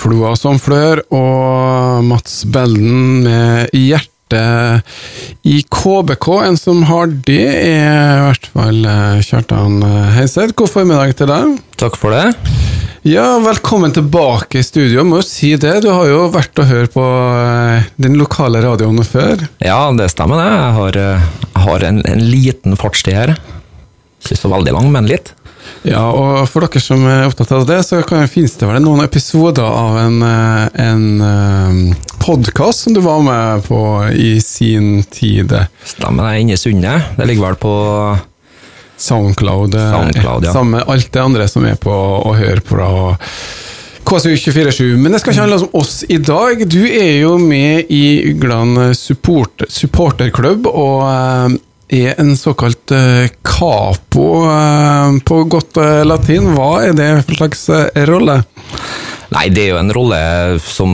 Floa som flør og Mats Belden med hjertet i KBK. En som har det, er i hvert fall eh, Kjartan Heiseth. God formiddag til deg. Takk for det. Ja, velkommen tilbake i studio. Må jo si det, du har jo vært og hørt på eh, den lokale radioen før. Ja, det stemmer det. Jeg har, eh, har en, en liten fartstid her. Ikke så veldig lang, men litt. Ja, og for dere som er opptatt av det, så kan, finnes det vel noen episoder av en, eh, en podkast som du var med på i sin tid. Stemmer det. Inne i Sundet. Det ligger vel på Soundcloud. Soundcloud ja. Sammen med alt det andre som er på å høre på. da, KSU247. Men det skal ikke handle om oss i dag. Du er jo med i Ugland support, supporterklubb, og eh, er en såkalt uh, capo uh, på godt uh, latin. Hva er det for slags rolle? Nei, det er jo en rolle som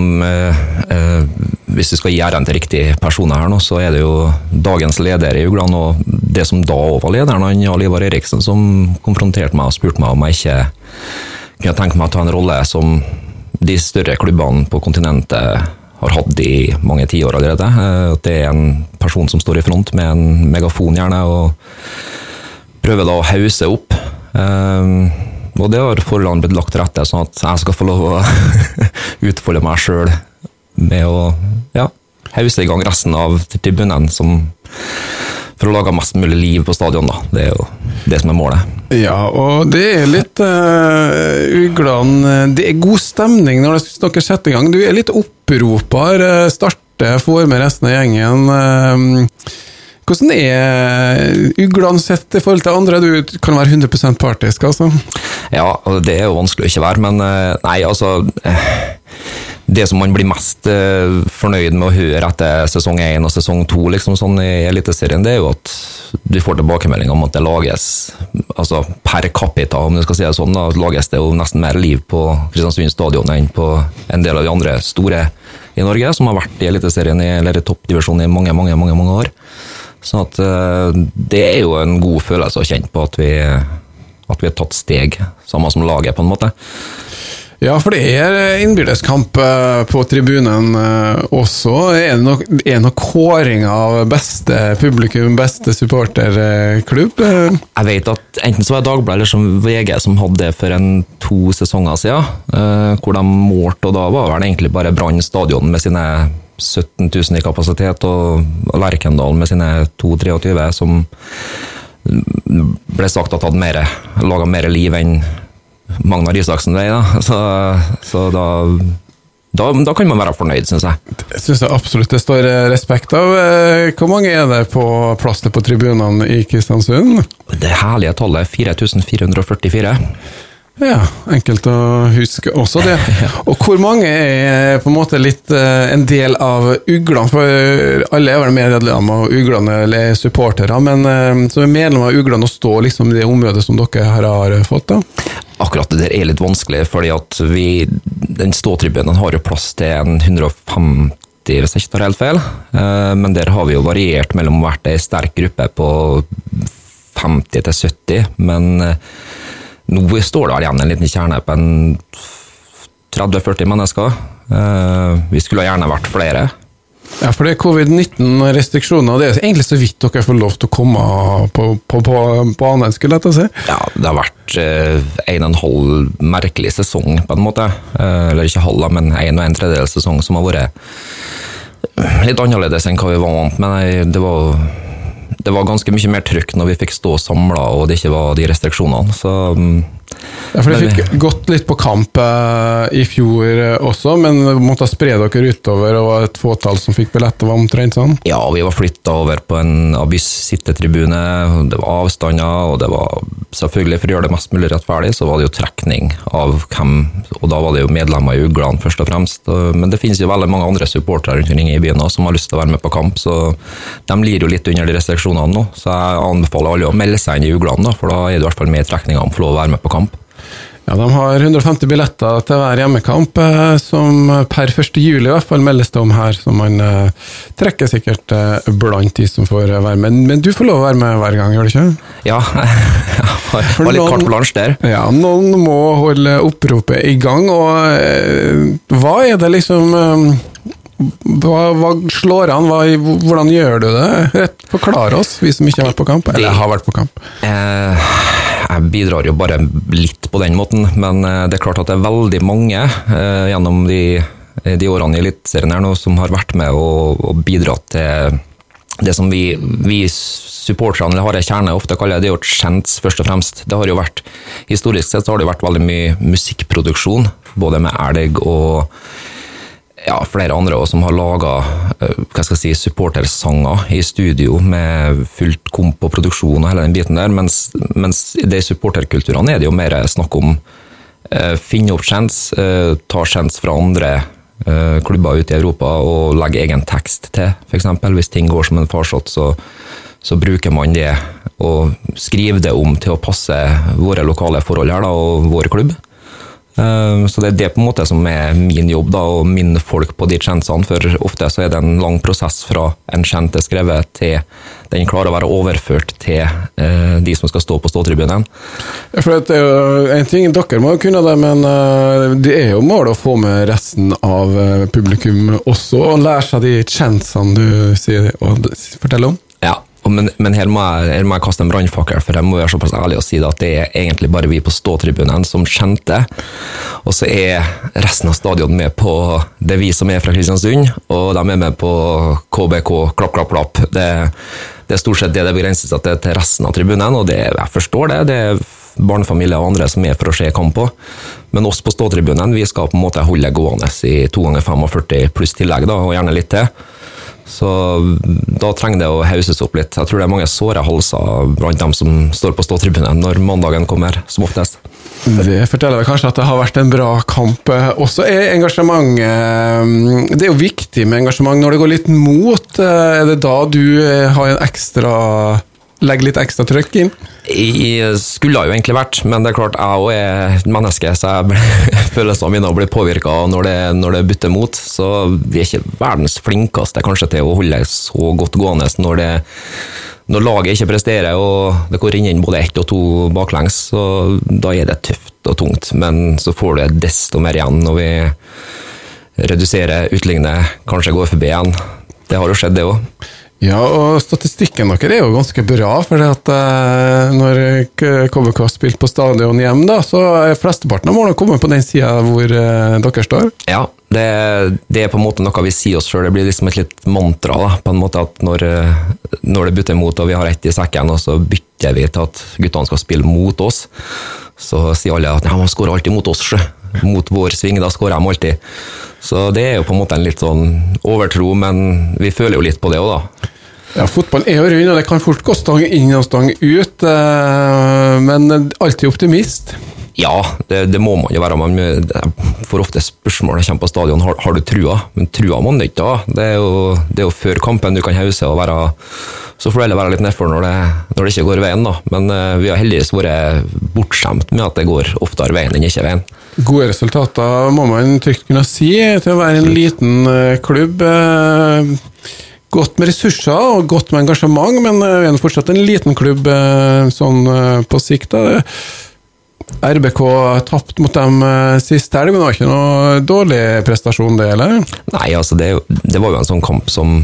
Hvis vi skal gi æren til riktig personer her nå, så er det jo dagens leder i Ugland, og det som da òg var lederen, han Jarl Eriksen, som konfronterte meg og spurte meg om jeg ikke kunne tenke meg å ta en rolle som de større klubbene på kontinentet har hatt i mange tiår allerede. Eh, at det er en person som står i front med en megafon, gjerne, og prøver da å hause opp. Um, og det har forholdene blitt lagt til rette, sånn at jeg skal få lov å utfolde meg sjøl med å ja, hause i gang resten av tribunen, som for å lage mest mulig liv på stadion. da. Det er jo det som er målet. Ja, og det er litt uh, Ugland Det er god stemning når dere setter i gang. Du er litt opproper, uh, starter, får med resten av gjengen. Uh, hvordan er uglene sett i forhold til andre? Du kan være 100% partisk, altså? Ja, det er jo vanskelig å ikke være, men nei, altså det som man blir mest uh, fornøyd med å høre etter sesong én og sesong to liksom, sånn i Eliteserien, det er jo at du får tilbakemelding om at det lages altså per capita, om du skal si det sånn, da, lages det jo nesten mer liv på Kristiansund stadion enn på en del av de andre store i Norge, som har vært i Eliteserien eller i toppdivisjonen i mange, mange, mange, mange år. Så at, uh, det er jo en god følelse å kjenne på at vi, at vi har tatt steg, samme som laget, på en måte. Ja, for det er innbyrdeskamp eh, på tribunen eh, også. Er det noe, er noe kåring av beste publikum, beste supporterklubb? Jeg vet at enten så var det Dagbladet eller som VG som hadde det for en to sesonger siden, eh, hvor de målte, og da var det egentlig bare Brann stadion med sine 17 000 i kapasitet, og Lerkendal med sine 2-23 som ble sagt at hadde laga mer liv enn Magnar Isaksen vei, da. Så, så da, da, da kan man være fornøyd, syns jeg. Det syns jeg absolutt det står respekt av. Eh, hvor mange er det på plassen på tribunene i Kristiansund? Det herlige tallet er 4444. Ja, enkelt å huske også det. Og hvor mange er på en måte litt uh, en del av uglene? For alle er vel medlemmer av uglene eller supportere, men som er medlem av uglene og står liksom i det området som dere her har fått? da? Akkurat det der er litt vanskelig, fordi at vi, den ståtribunen har jo plass til en 150 hvis jeg ikke tar helt feil. Eh, men der har vi jo variert mellom hvert ei sterk gruppe på 50 til 70. Men eh, nå står det igjen en liten kjerne på en 30-40 mennesker. Eh, vi skulle gjerne vært flere. Ja, for det er covid-19-restriksjoner. Det er egentlig så vidt dere får lov til å komme på, på, på banen, skulle jeg si. Ja, det har vært eh, en og en halv merkelig sesong, på en måte. Eh, eller ikke halv, men en og en tredjedel sesong som har vært litt annerledes enn hva vi var vant med. Det var, det var ganske mye mer trykk når vi fikk stå samla og det ikke var de restriksjonene. Så mm, ja, for Dere fikk gått litt på kamp eh, i fjor eh, også, men måtte spre dere utover og var et fåtall som fikk billetter? var omtrent sånn? Ja, vi var flytta over på en Abyss sittetribune. Det var avstander, og det var selvfølgelig, for å gjøre det mest mulig rettferdig, så var det jo trekning av hvem Og da var det jo medlemmer i Uglene, først og fremst. Men det finnes jo veldig mange andre supportere rundt omkring i byen også, som har lyst til å være med på kamp, så de lir jo litt under de restriksjonene nå. Så jeg anbefaler alle å melde seg inn i Uglene, for da er du i hvert fall med i trekninga om å få lov å være med på kamp. Ja, De har 150 billetter til hver hjemmekamp, eh, som per 1. juli i hvert fall meldes det om her. Så man eh, trekker sikkert eh, blant de som får være med. Men du får lov å være med hver gang, gjør du ikke? Ja, jeg har litt carte blanche der. Ja, noen må holde oppropet i gang. Og hva er det liksom hva, hva, slår an? Hva, hvordan gjør du det? Forklar oss, vi som ikke har vært på kamp. Eller har vært på kamp. Eh, jeg bidrar jo bare litt på den måten, men eh, det er klart at det er veldig mange eh, gjennom de, de årene i Eliteserien her nå som har vært med og, og bidratt til det som vi, vi supporterne, eller harde kjerne, ofte kaller det, det er kjent, først og fremst. Det har jo vært, Historisk sett så har det vært veldig mye musikkproduksjon, både med elg og ja, flere andre også, som har laga eh, si, supportersanger i studio med fullt komp og produksjon og hele den biten der, mens, mens i de supporterkulturene er det jo mer snakk om eh, finne opp chance, eh, ta chance fra andre eh, klubber ute i Europa og legge egen tekst til, f.eks. Hvis ting går som en farsott, så, så bruker man det og skriver det om til å passe våre lokale forhold her da, og vår klubb. Ehm, så det er det på en måte som er min jobb, da, å minne folk på de tjenestene. For ofte så er det en lang prosess fra en kjent er skrevet til den klarer å være overført til eh, de som skal stå på ståtribunen. For det er jo en ting, Dere må jo kunne det, men eh, det er jo målet å få med resten av eh, publikum også, og lære seg de tjenestene du sier, og forteller om? Ja, men, men her, må jeg, her, må jeg, kaste en brannfakkel, for jeg må være såpass ærlig og si det at det er egentlig bare vi på ståtribunen som kjente. Og så er resten av stadion med på det vi som er fra Kristiansund, og de er med på KBK, klapp, klapp, klapp. Det, det er stort sett det det begrenser seg til, til resten av tribunen, og det, jeg forstår det. det er barnefamilier og andre som er for å se kamp på. Men oss på ståtribunen vi skal på en måte holde gående i 2 ganger 45 pluss tillegg, da, og gjerne litt til. Så da trenger det å hauses opp litt. Jeg tror det er mange såre halser blant dem som står på ståtribunen når mandagen kommer, som oftest. Det forteller vel kanskje at det har vært en bra kamp. Også er engasjement eh, Det er jo viktig med engasjement når det går litt mot. Eh, er det da du eh, har en ekstra legge litt ekstra trøkk inn? Jeg skulle jo egentlig vært, men det er klart jeg òg er menneske, så jeg følelsene mine blir påvirka når, når, det butter mot. Så vi er ikke verdens flinkeste kanskje til å holde så godt gående når, det, når laget ikke presterer og det går inn både ett og to baklengs. Så da er det tøft og tungt, men så får du desto mer igjen når vi reduserer, utligner, kanskje går forbi igjen. Det har jo skjedd, det òg. Ja, og statistikken deres er jo ganske bra. For at, eh, når KBK spilt på stadion hjem, da, så er flesteparten av målene kommet på den sida hvor eh, dere står. Ja, det, det, er på en måte noe vi sier oss sjøl. Det blir liksom et litt mantra. Da, på en måte at når, eh, når det butter mot og vi har ett i sekken, og så bytter vi til at guttene skal spille mot oss, så sier alle at ja, man skårer alltid mot oss, sjø. Mot vår sving, da skårer de alltid. Så det er jo på en måte en litt sånn overtro, men vi føler jo litt på det òg, da. Ja, Fotball er jo rund, og det kan fort gå stang inn og stang ut. Eh, men alltid optimist. Ja, det, det må man jo være. Man får ofte spørsmål når jeg kommer på stadion har, har du trua. Men trua må man ikke ha. Det er, jo, det er jo før kampen du kan hause og være Så får du heller være litt nedfor når, når, det ikke går veien, da. Men uh, vi har heldigvis vært bortskjemt med at det går oftere veien enn ikke veien. Gode resultater må man trygt kunne si til å være en liten uh, klubb. Godt med ressurser og godt med engasjement, men vi er fortsatt en liten klubb sånn på sikt. Da. RBK tapt mot dem sist helg, men det var ikke noe dårlig prestasjon, det, eller? Nei, altså det, det var jo en sånn kamp som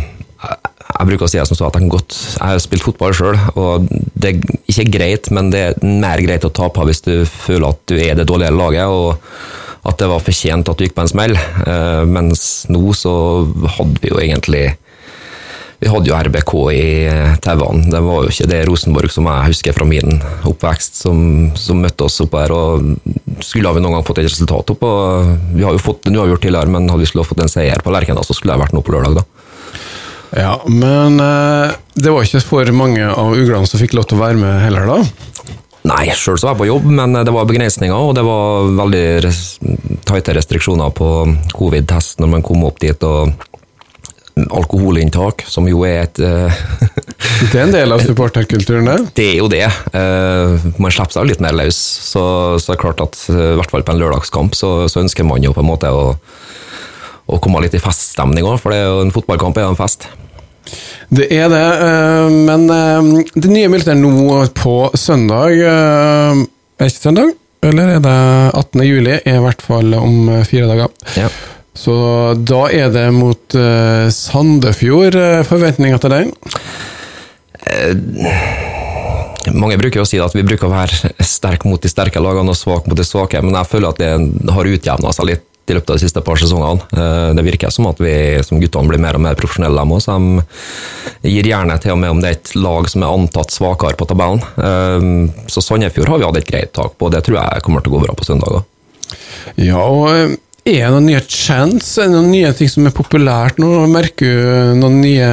jeg bruker å si som så at jeg, godt, jeg har spilt fotball sjøl, og det er ikke greit, men det er mer greit å tape hvis du føler at du er det dårlige laget, og at det var fortjent at du gikk på en smell. Mens nå så hadde vi jo egentlig vi hadde jo RBK i tauene. Det var jo ikke det Rosenborg som jeg husker fra min oppvekst, som, som møtte oss opp her. og Skulle vi noen gang fått et resultat opp, og Vi har jo fått en uavgjort tidligere, men hadde vi skulle fått en seier på Lerkendal, så skulle det vært noe på lørdag, da. Ja, men eh, det var ikke for mange av uglene som fikk lov til å være med heller, da? Nei, sjøl var jeg på jobb, men det var begrensninger, og det var veldig tighte restriksjoner på covid-test når man kom opp dit. og alkoholinntak, som jo er et eh, Det er en del av supporterkulturen, det. Det er jo det. Eh, man slipper seg litt mer løs. Så, så det er klart at eh, i hvert fall på en lørdagskamp så, så ønsker man jo på en måte å, å komme litt i feststemning òg, for det en fotballkamp er jo en fest. Det er det, men det nye militæret nå på søndag Er det ikke søndag? Eller er det 18. juli? Er i hvert fall om fire dager. Ja. Så da er det mot uh, Sandefjord. uh, Forventninger til den? Mange bruker jo å si at vi bruker å være sterk mot de sterke lagene og svak mot de svake, men jeg føler at det har utjevna seg litt i løpet av de siste par sesongene. Eh, Det virker som at vi som guttene blir mer og mer profesjonelle med oss. De gir gjerne til og med om det er et lag som er antatt svakere på tabellen. Eh, Så Sandefjord har vi hatt et greit tak på, det tror jeg kommer til å gå bra på søndag òg. Ja, og eh, er det noen nye chants? Er det noen nye ting som er populært nå? Merker du noen nye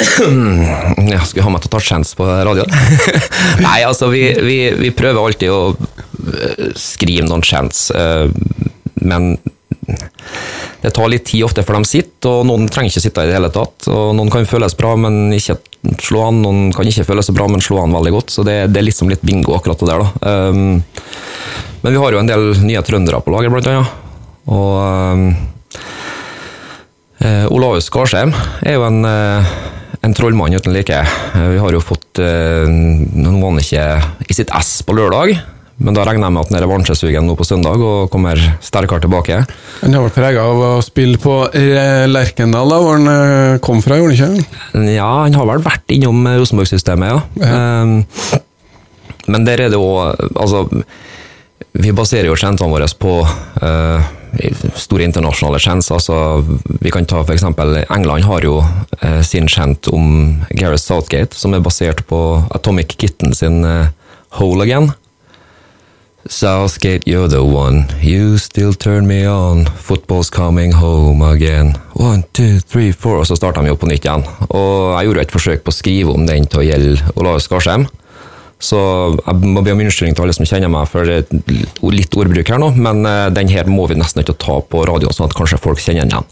Jeg skulle ha meg til å ta chance på radioen. Nei, altså, vi, vi, vi prøver alltid å eh, skrive noen chance, eh, men det tar litt tid ofte før de sitter, og noen trenger ikke sitte i det hele tatt. og Noen kan føles bra, men ikke slå an. Noen kan ikke føles bra, men slå an veldig godt. Så det, det er liksom litt bingo, akkurat det der. da. Um, men vi har jo en del nye trøndere på laget, blant annet. Og um, eh, Olaus Skarsheim er jo en, eh, en trollmann uten like. Eh, Vi har jo fått eh, han ikke i sitt ess på lørdag, men da regner jeg med at han er revansjesugen nå på søndag og kommer sterkere tilbake. Han har vært prega av å spille på eh, Lerkendal, da, hvor han kom fra, gjorde han ikke? Ja, han har vel vært innom Rosenborg-systemet, ja. Um, men der er det òg Altså, vi baserer jo tjenestene våre på uh, store internasjonale tjenester. Altså, vi kan ta eksempel England har jo uh, sin kjent om Gareth Southgate, som er basert på Atomic Kitten sin uh, Hole Again. Southgate, you're the one. You still turn me on. Football's coming home again. One, two, three, four. Og så starta de jo på nytt igjen. Og jeg gjorde et forsøk på å skrive om den til å gjelde Olaus Skarsheim. Så jeg må be om unnskyldning til alle som kjenner meg for litt ordbruk her nå, men eh, den her må vi nesten ikke ta på radioen, sånn at kanskje folk kjenner den igjen.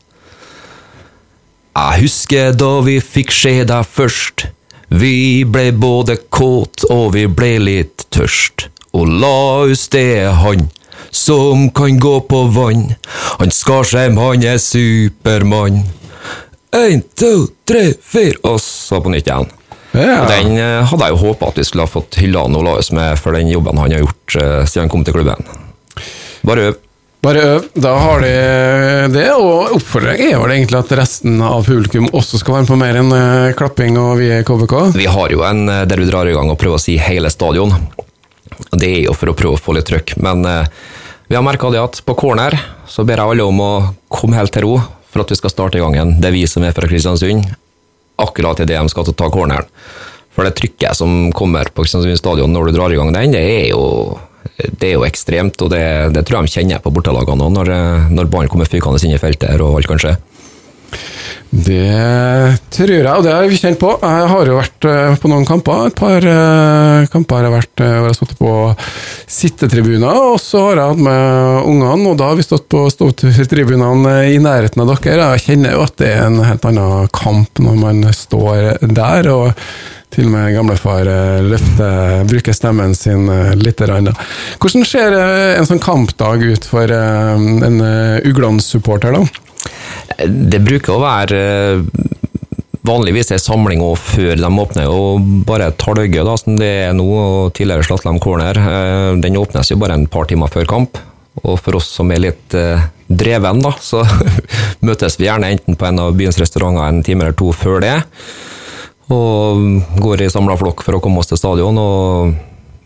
Jeg husker da vi fikk se deg først. Vi ble både kåt og vi ble litt tørst. Olaus, det er han som kan gå på vann. Han Skarsheim, han er Supermann. Én, to, tre, fire, og så på nytt igjen. Ja. Og Den eh, hadde jeg jo håpa at vi skulle ha fått hylla han Olaus med for den jobben han har gjort eh, siden han kom til klubben. Bare øv. Bare øv. Da har de det, og oppfordringen er vel egentlig at resten av publikum også skal være med på mer enn eh, klapping og vi er KBK. Vi har jo en der vi drar i gang og prøver å si hele stadion. Det er jo for å prøve å få litt trøkk, men vi har merka det at på corner så ber jeg alle om å komme helt til ro for at vi skal starte i gangen. Det er vi som er fra Kristiansund, akkurat idet de skal ta corneren. For det trykket som kommer på Kristiansund stadion når du drar i gang den, det er jo, det er jo ekstremt, og det, det tror jeg de kjenner på bortelagene òg, når, når ballen kommer fykende inn i feltet her og alt kan skje. Det tror jeg, og det har vi kjent på. Jeg har jo vært eh, på noen kamper. Et par eh, kamper har jeg vært eh, hvor jeg har stått på sittetribuner, og så har jeg hatt med ungene, og da har vi stått på ståtribunene i nærheten av dere. Jeg kjenner jo at det er en helt annen kamp når man står der. og til og med gamlefar løfter, bruker stemmen sin litt. Hvordan ser en sånn kampdag ut for en Ugland-supporter, da? Det bruker å være eh, vanligvis en samling og før de åpner, og bare Talgø, da, som det er nå, og tidligere Slatlam Corner, eh, den åpnes jo bare en par timer før kamp. Og for oss som er litt eh, dreven, da, så møtes vi gjerne enten på en av byens restauranter en time eller to før det, og går i samla flokk for å komme oss til stadion, og,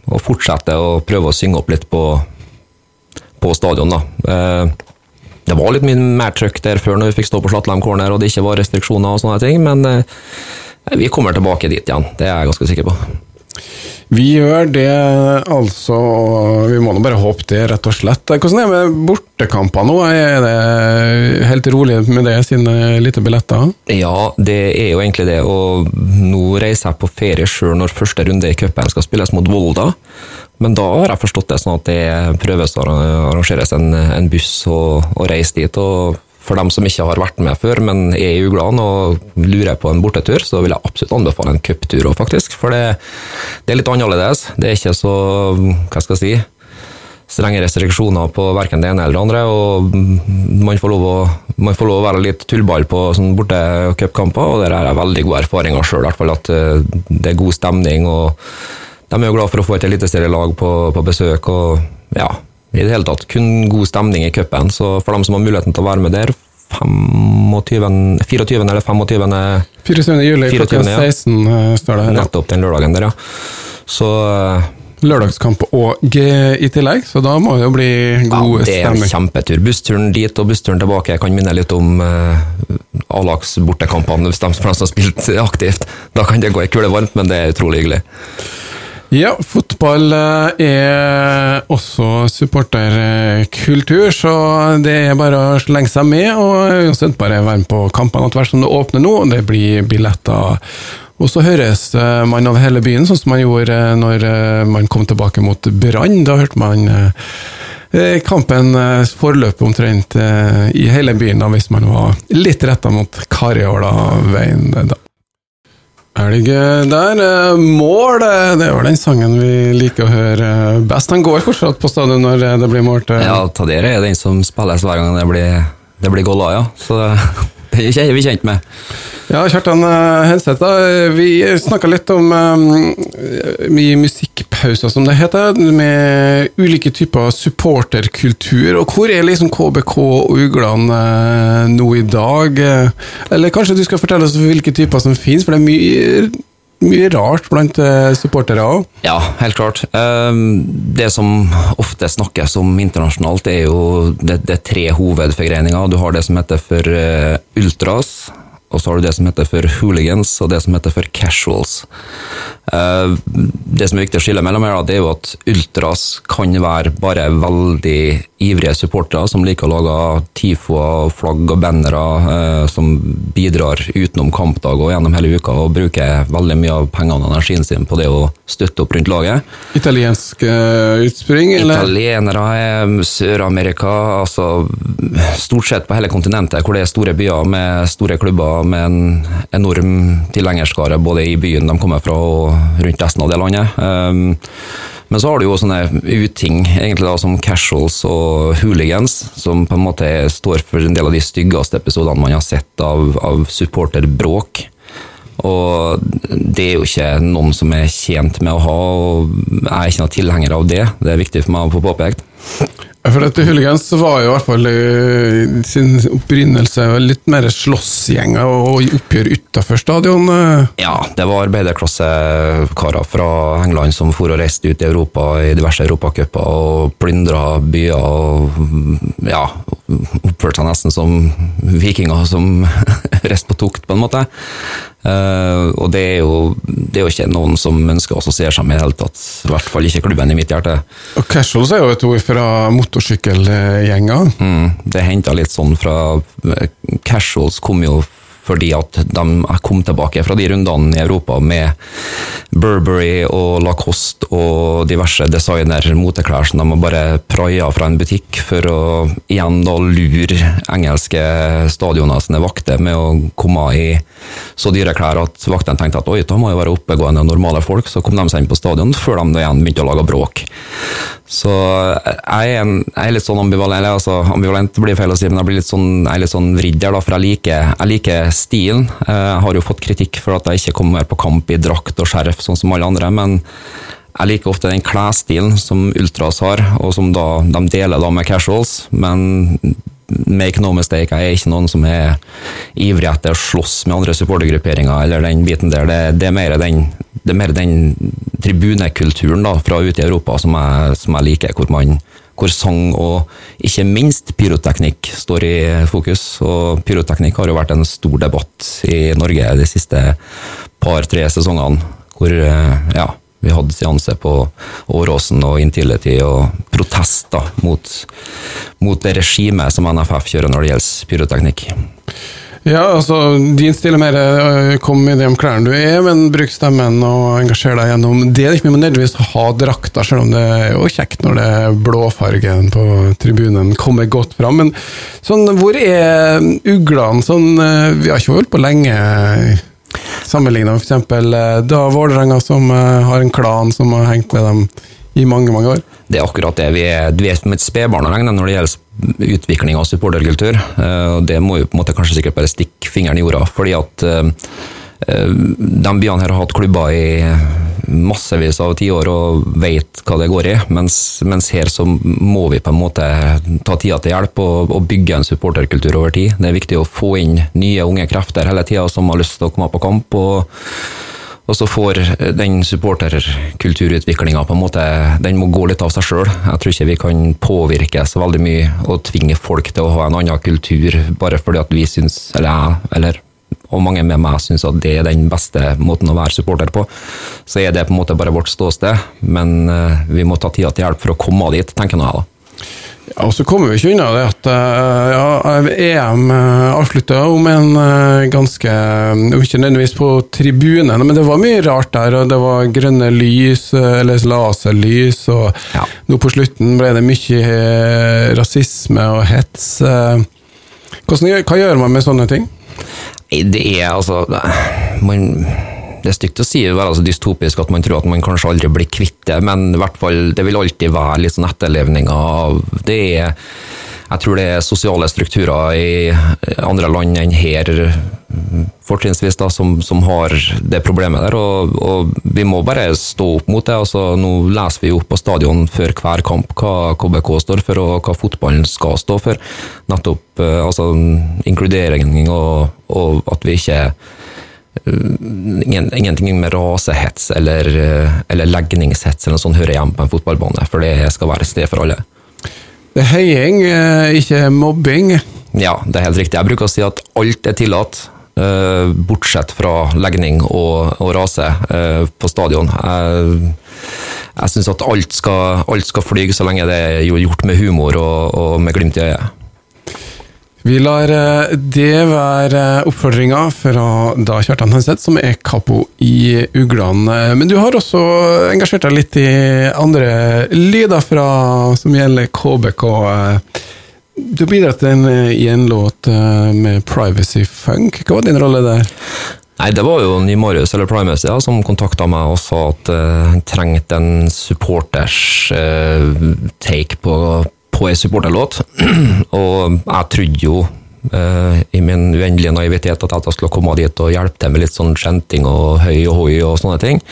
og fortsetter å prøve å synge opp litt på, på stadion, da. Det var litt mye mer trøkk der før når vi fikk stå på Slatlam corner og det ikke var restriksjoner og sånne ting, men eh, vi kommer tilbake dit igjen, det er jeg ganske sikker på. Vi gjør det, altså. Vi må nå bare håpe det, rett og slett. Hvordan er det med bortekamper nå? Er det helt rolig med det, siden det er lite billetter? Ja, det er jo egentlig det, og nå reiser jeg på ferie sjøl når første runde i cupen skal spilles mot Volda. Men da har jeg forstått det sånn at det prøves å arrangeres en, en buss og, og reise dit. og for dem som ikke har vært med før, men er i Ugland og lurer på en bortetur, så vil jeg absolutt anbefale en cuptur òg, faktisk. For det, det, er litt annerledes. Det er ikke så, hva skal jeg si, strenge restriksjoner på verken det ene eller det andre. og Man får lov å, får lov å være litt tullball på sånn bortecupkamper, og der har jeg veldig gode erfaringer sjøl. At eh, det er god stemning. og De er jo glad for å få et eliteserielag på, på besøk. og ja, i det hele tatt kun god stemning i cupen. Så for dem som har muligheten til å være med der, 25, 24. eller 25. 24. juli klokka 16 ja. Eh, står det her. Nettopp den lørdagen der, ja. Så eh, Lørdagskamp og G i tillegg, så da må det jo bli god stemning. Ja, det er en kjempetur. Bussturen dit og bussturen tilbake jeg kan minne litt om eh, A-lags bortekampene, hvis de som har spilt aktivt. Da kan det gå i kule varmt, men det er utrolig hyggelig. Ja, fotball eh, er også supporterkultur, så det er bare å slenge seg med. Og uansett bare være med på kampene etter hvert som det åpner nå. Det blir billetter. Og så høres eh, man over hele byen, sånn som man gjorde eh, når man kom tilbake mot Brann. Da hørte man kampen forløp omtrent i hele byen, da, hvis man var litt retta mot Kariola-veien da. Elg der. Eh, mål, eh, det er vel den sangen vi liker å høre best. Han går fortsatt på stadion når det blir mål Ja, Tadere er den som spilles hver gang det blir, det blir gola, ja. Så det er vi kjent med. Ja, Kjartan eh, Henseth, vi snakka litt om um, musikkpauser, som det heter, med ulike typer supporterkultur. Og hvor er liksom KBK og Ugland uh, nå i dag? Eller kanskje du skal fortelle oss hvilke typer som finnes, for det er mye mye rart blant supportere òg? Ja, helt klart. Det som ofte snakkes om internasjonalt, er jo det, det er tre hovedforgreininger. Du har det som heter for ultras, og så har du det som heter for hooligans, og det som heter for casuals. Eh, det som er viktig å skille mellom her, det er jo at ultras kan være bare veldig ivrige supportere som liker å lage tifoer, flagg og bannere eh, som bidrar utenom kampdag og gjennom hele uka, og bruker veldig mye av pengene og energien sin på det å støtte opp rundt laget. Italiensk uh, utspring, eller? Italienere er Sør-Amerika, altså stort sett på hele kontinentet, hvor det er store byer med store klubber med en enorm tilhengerskare både i byen de kommer fra og rundt resten av det landet. Men så har du jo sånne uting egentlig da, som casuals og hooligans, som på en måte står for en del av de styggeste episodene man har sett av, av supporterbråk. Og det er jo ikke noen som er tjent med å ha, og jeg er ikke noen tilhenger av det. Det er viktig for meg å få påpekt. For dette Hooligans var jo i hvert fall i sin opprinnelse litt mer slåssgjenger og oppgjør utafor stadion. Ja, det var arbeiderklassekarer fra England som for og reiste ut i Europa i diverse europacuper og plyndra byer og ja, oppførte seg nesten som vikinger som reiste på tukt, på en måte. Uh, og det er, jo, det er, jo, ikke noen som ønsker å assosiere seg med i det hele tatt. I hvert fall ikke klubben i mitt hjerte. Og Casuals er jo et ord fra motorsykkelgjenger. Mm, det henta litt sånn fra Casuals kom jo fordi at de kom tilbake fra de rundene i Europa med Burberry og Lacoste og diverse designer-moteklær som de bare praia fra en butikk for å igjen da lure engelske stadioner sine vakter med å komme i så dyre klær at vaktene tenkte at oi, da må jo være oppegående normale folk. Så kom de seg inn på stadion før de igjen begynte å lage bråk. Så jeg er, en, jeg er litt sånn ambivalent, altså ambivalent blir feil å si, men jeg, blir litt sånn, jeg er litt sånn vridd da, for jeg liker, jeg liker stilen. Jeg har jo fått kritikk for at jeg ikke kommer på kamp i drakt og skjerf, sånn som alle andre, men jeg liker ofte den klesstilen som Ultras har, og som da, de deler da med casuals. Men make no mistake, jeg er ikke noen som er ivrig etter å slåss med andre supportergrupperinger, eller den biten der. Det, det, er mer den, det er mer den tribunekulturen da, fra ute i Europa som jeg, som jeg liker, hvor, man, hvor sang og ikke minst pyroteknikk står i fokus. Og pyroteknikk har jo vært en stor debatt i Norge de siste par-tre sesongene, hvor ja, vi hadde seanse på Åråsen og Intility og protester mot, mot det regimet som NFF kjører når det gjelder pyroteknikk. Ja, altså, din stil er mer øh, kom i det om klærne du er, men bruk stemmen og engasjer deg gjennom det. er ikke mye nødvendigvis å ha drakta, selv om det er jo kjekt når det blåfargen på tribunen kommer godt fram. Men sånn, hvor er uglene? Sånn, øh, vi har ikke holdt på lenge. Sammenligna med f.eks. da Vålerenga, som har en klan som har hengt med dem i mange, mange år. Det er akkurat det. Vi er, vi er som et spedbarn å regne når det gjelder utvikling av supporterkultur. Eh, og Det må jo på en måte kanskje sikkert bare stikke fingeren i jorda. fordi at uh, de byene her har hatt klubber i massevis av tiår og vet hva det går i, mens, mens, her så må vi på en måte ta tida til hjelp og, og, bygge en supporterkultur over tid. Det er viktig å få inn nye unge krefter hele tida som har lyst til å komme på kamp. og og så får den supporterkulturutviklinga på en måte Den må gå litt av seg sjøl. Jeg tror ikke vi kan påvirke så veldig mye og tvinge folk til å ha en annen kultur bare fordi at vi syns, eller jeg, eller og mange med meg syns at det er den beste måten å være supporter på. Så er det på en måte bare vårt ståsted, men eh, vi må ta tida til hjelp for å komme dit, tenker nå jeg da. Ja, og så kommer vi ikke unna det at eh, ja, EM eh, avslutta om en ganske ganske Ikke nødvendigvis på tribunen, men det var mye rart der. og Det var grønne lys, eller laserlys, og ja. nå på slutten ble det mye rasisme og hets. Hvordan, hva gjør man med sånne ting? Det er altså man det er stygt å si det være så dystopisk at man tror at man kanskje aldri blir kvitt det, men i hvert fall, det vil alltid være litt sånn etterlevninger av det. jeg tror det er sosiale strukturer i andre land enn her, fortrinnsvis, da, som, som, har det problemet der. Og, og, vi må bare stå opp mot det. Altså, nå leser vi jo på stadion før hver kamp hva KBK står for, og hva fotballen skal stå for. Nettopp eh, altså, inkludering og, og at vi ikke ingenting med rasehets eller, eller legningshets eller noe sånt hører hjemme på en fotballbane, for det skal være et sted for alle. Det er heiing, eh, ikke mobbing? Ja, det er helt riktig. Jeg bruker å si at alt er tillatt. Uh, bortsett fra legning og, og rase på stadion. Jeg, jeg syns at alt skal, alt skal flyge så lenge det er gjort med humor og, og med glimt i øyet. Vi lar eh, det være oppfordringa fra da Kjartan Henseth, som er kapo i Uglene. Men du har også engasjert deg litt i andre lyder fra, som gjelder KBK. Du har bidratt i en låt eh, med Privacy Funk. Hva var din rolle der? Nei, Det var jo Nymarius eller Primacy ja, som kontakta meg og sa at uh, han trengte en supporters uh, take på på ei supporterlåt, og jeg trodde jo i min uendelige naivitet at jeg skulle komme dit og hjelpe til med litt sånn skjenting og høy og hoi og sånne ting.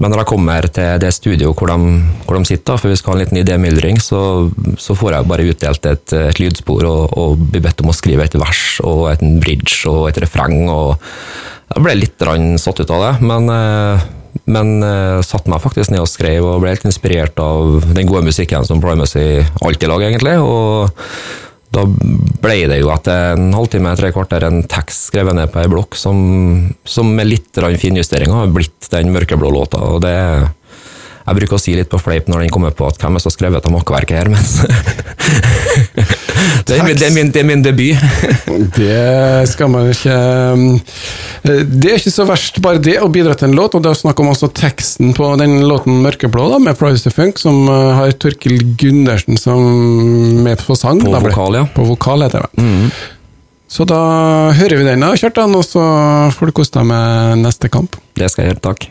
Men når jeg kommer til det studioet hvor de, hvor de sitter, for vi skal ha en liten idémyldring, så, så, får jeg bare utdelt et, et lydspor og, og blir bedt om å skrive et vers og et bridge og et refreng. og Jeg ble litt satt ut av det, men uh, men uh, satte meg faktisk ned og skrev, og ble helt inspirert av den gode musikken som Primacy alltid lager, egentlig. Og da ble det jo etter en halvtime, tre kvarter, en tekst skrevet ned på ei blokk som, som med litt finjusteringer har blitt den mørkeblå låta. og det jeg bruker å si litt på fleip når den kommer på at hvem er som har skrevet av makkverket her, men det, er min, det, er min, det, er min, debut. det skal man ikke um, Det er ikke så verst, bare det å bidra til en låt, og det å snakke om også teksten på den låten 'Mørkeblå' da, med Privacy Funk, som uh, har Torkil Gundersen som med på sang. På vokal, ja. På vokal, heter det. Mm. Så da hører vi den, da, Kjartan, og så får du kose deg med neste kamp. Det skal jeg gjøre, takk.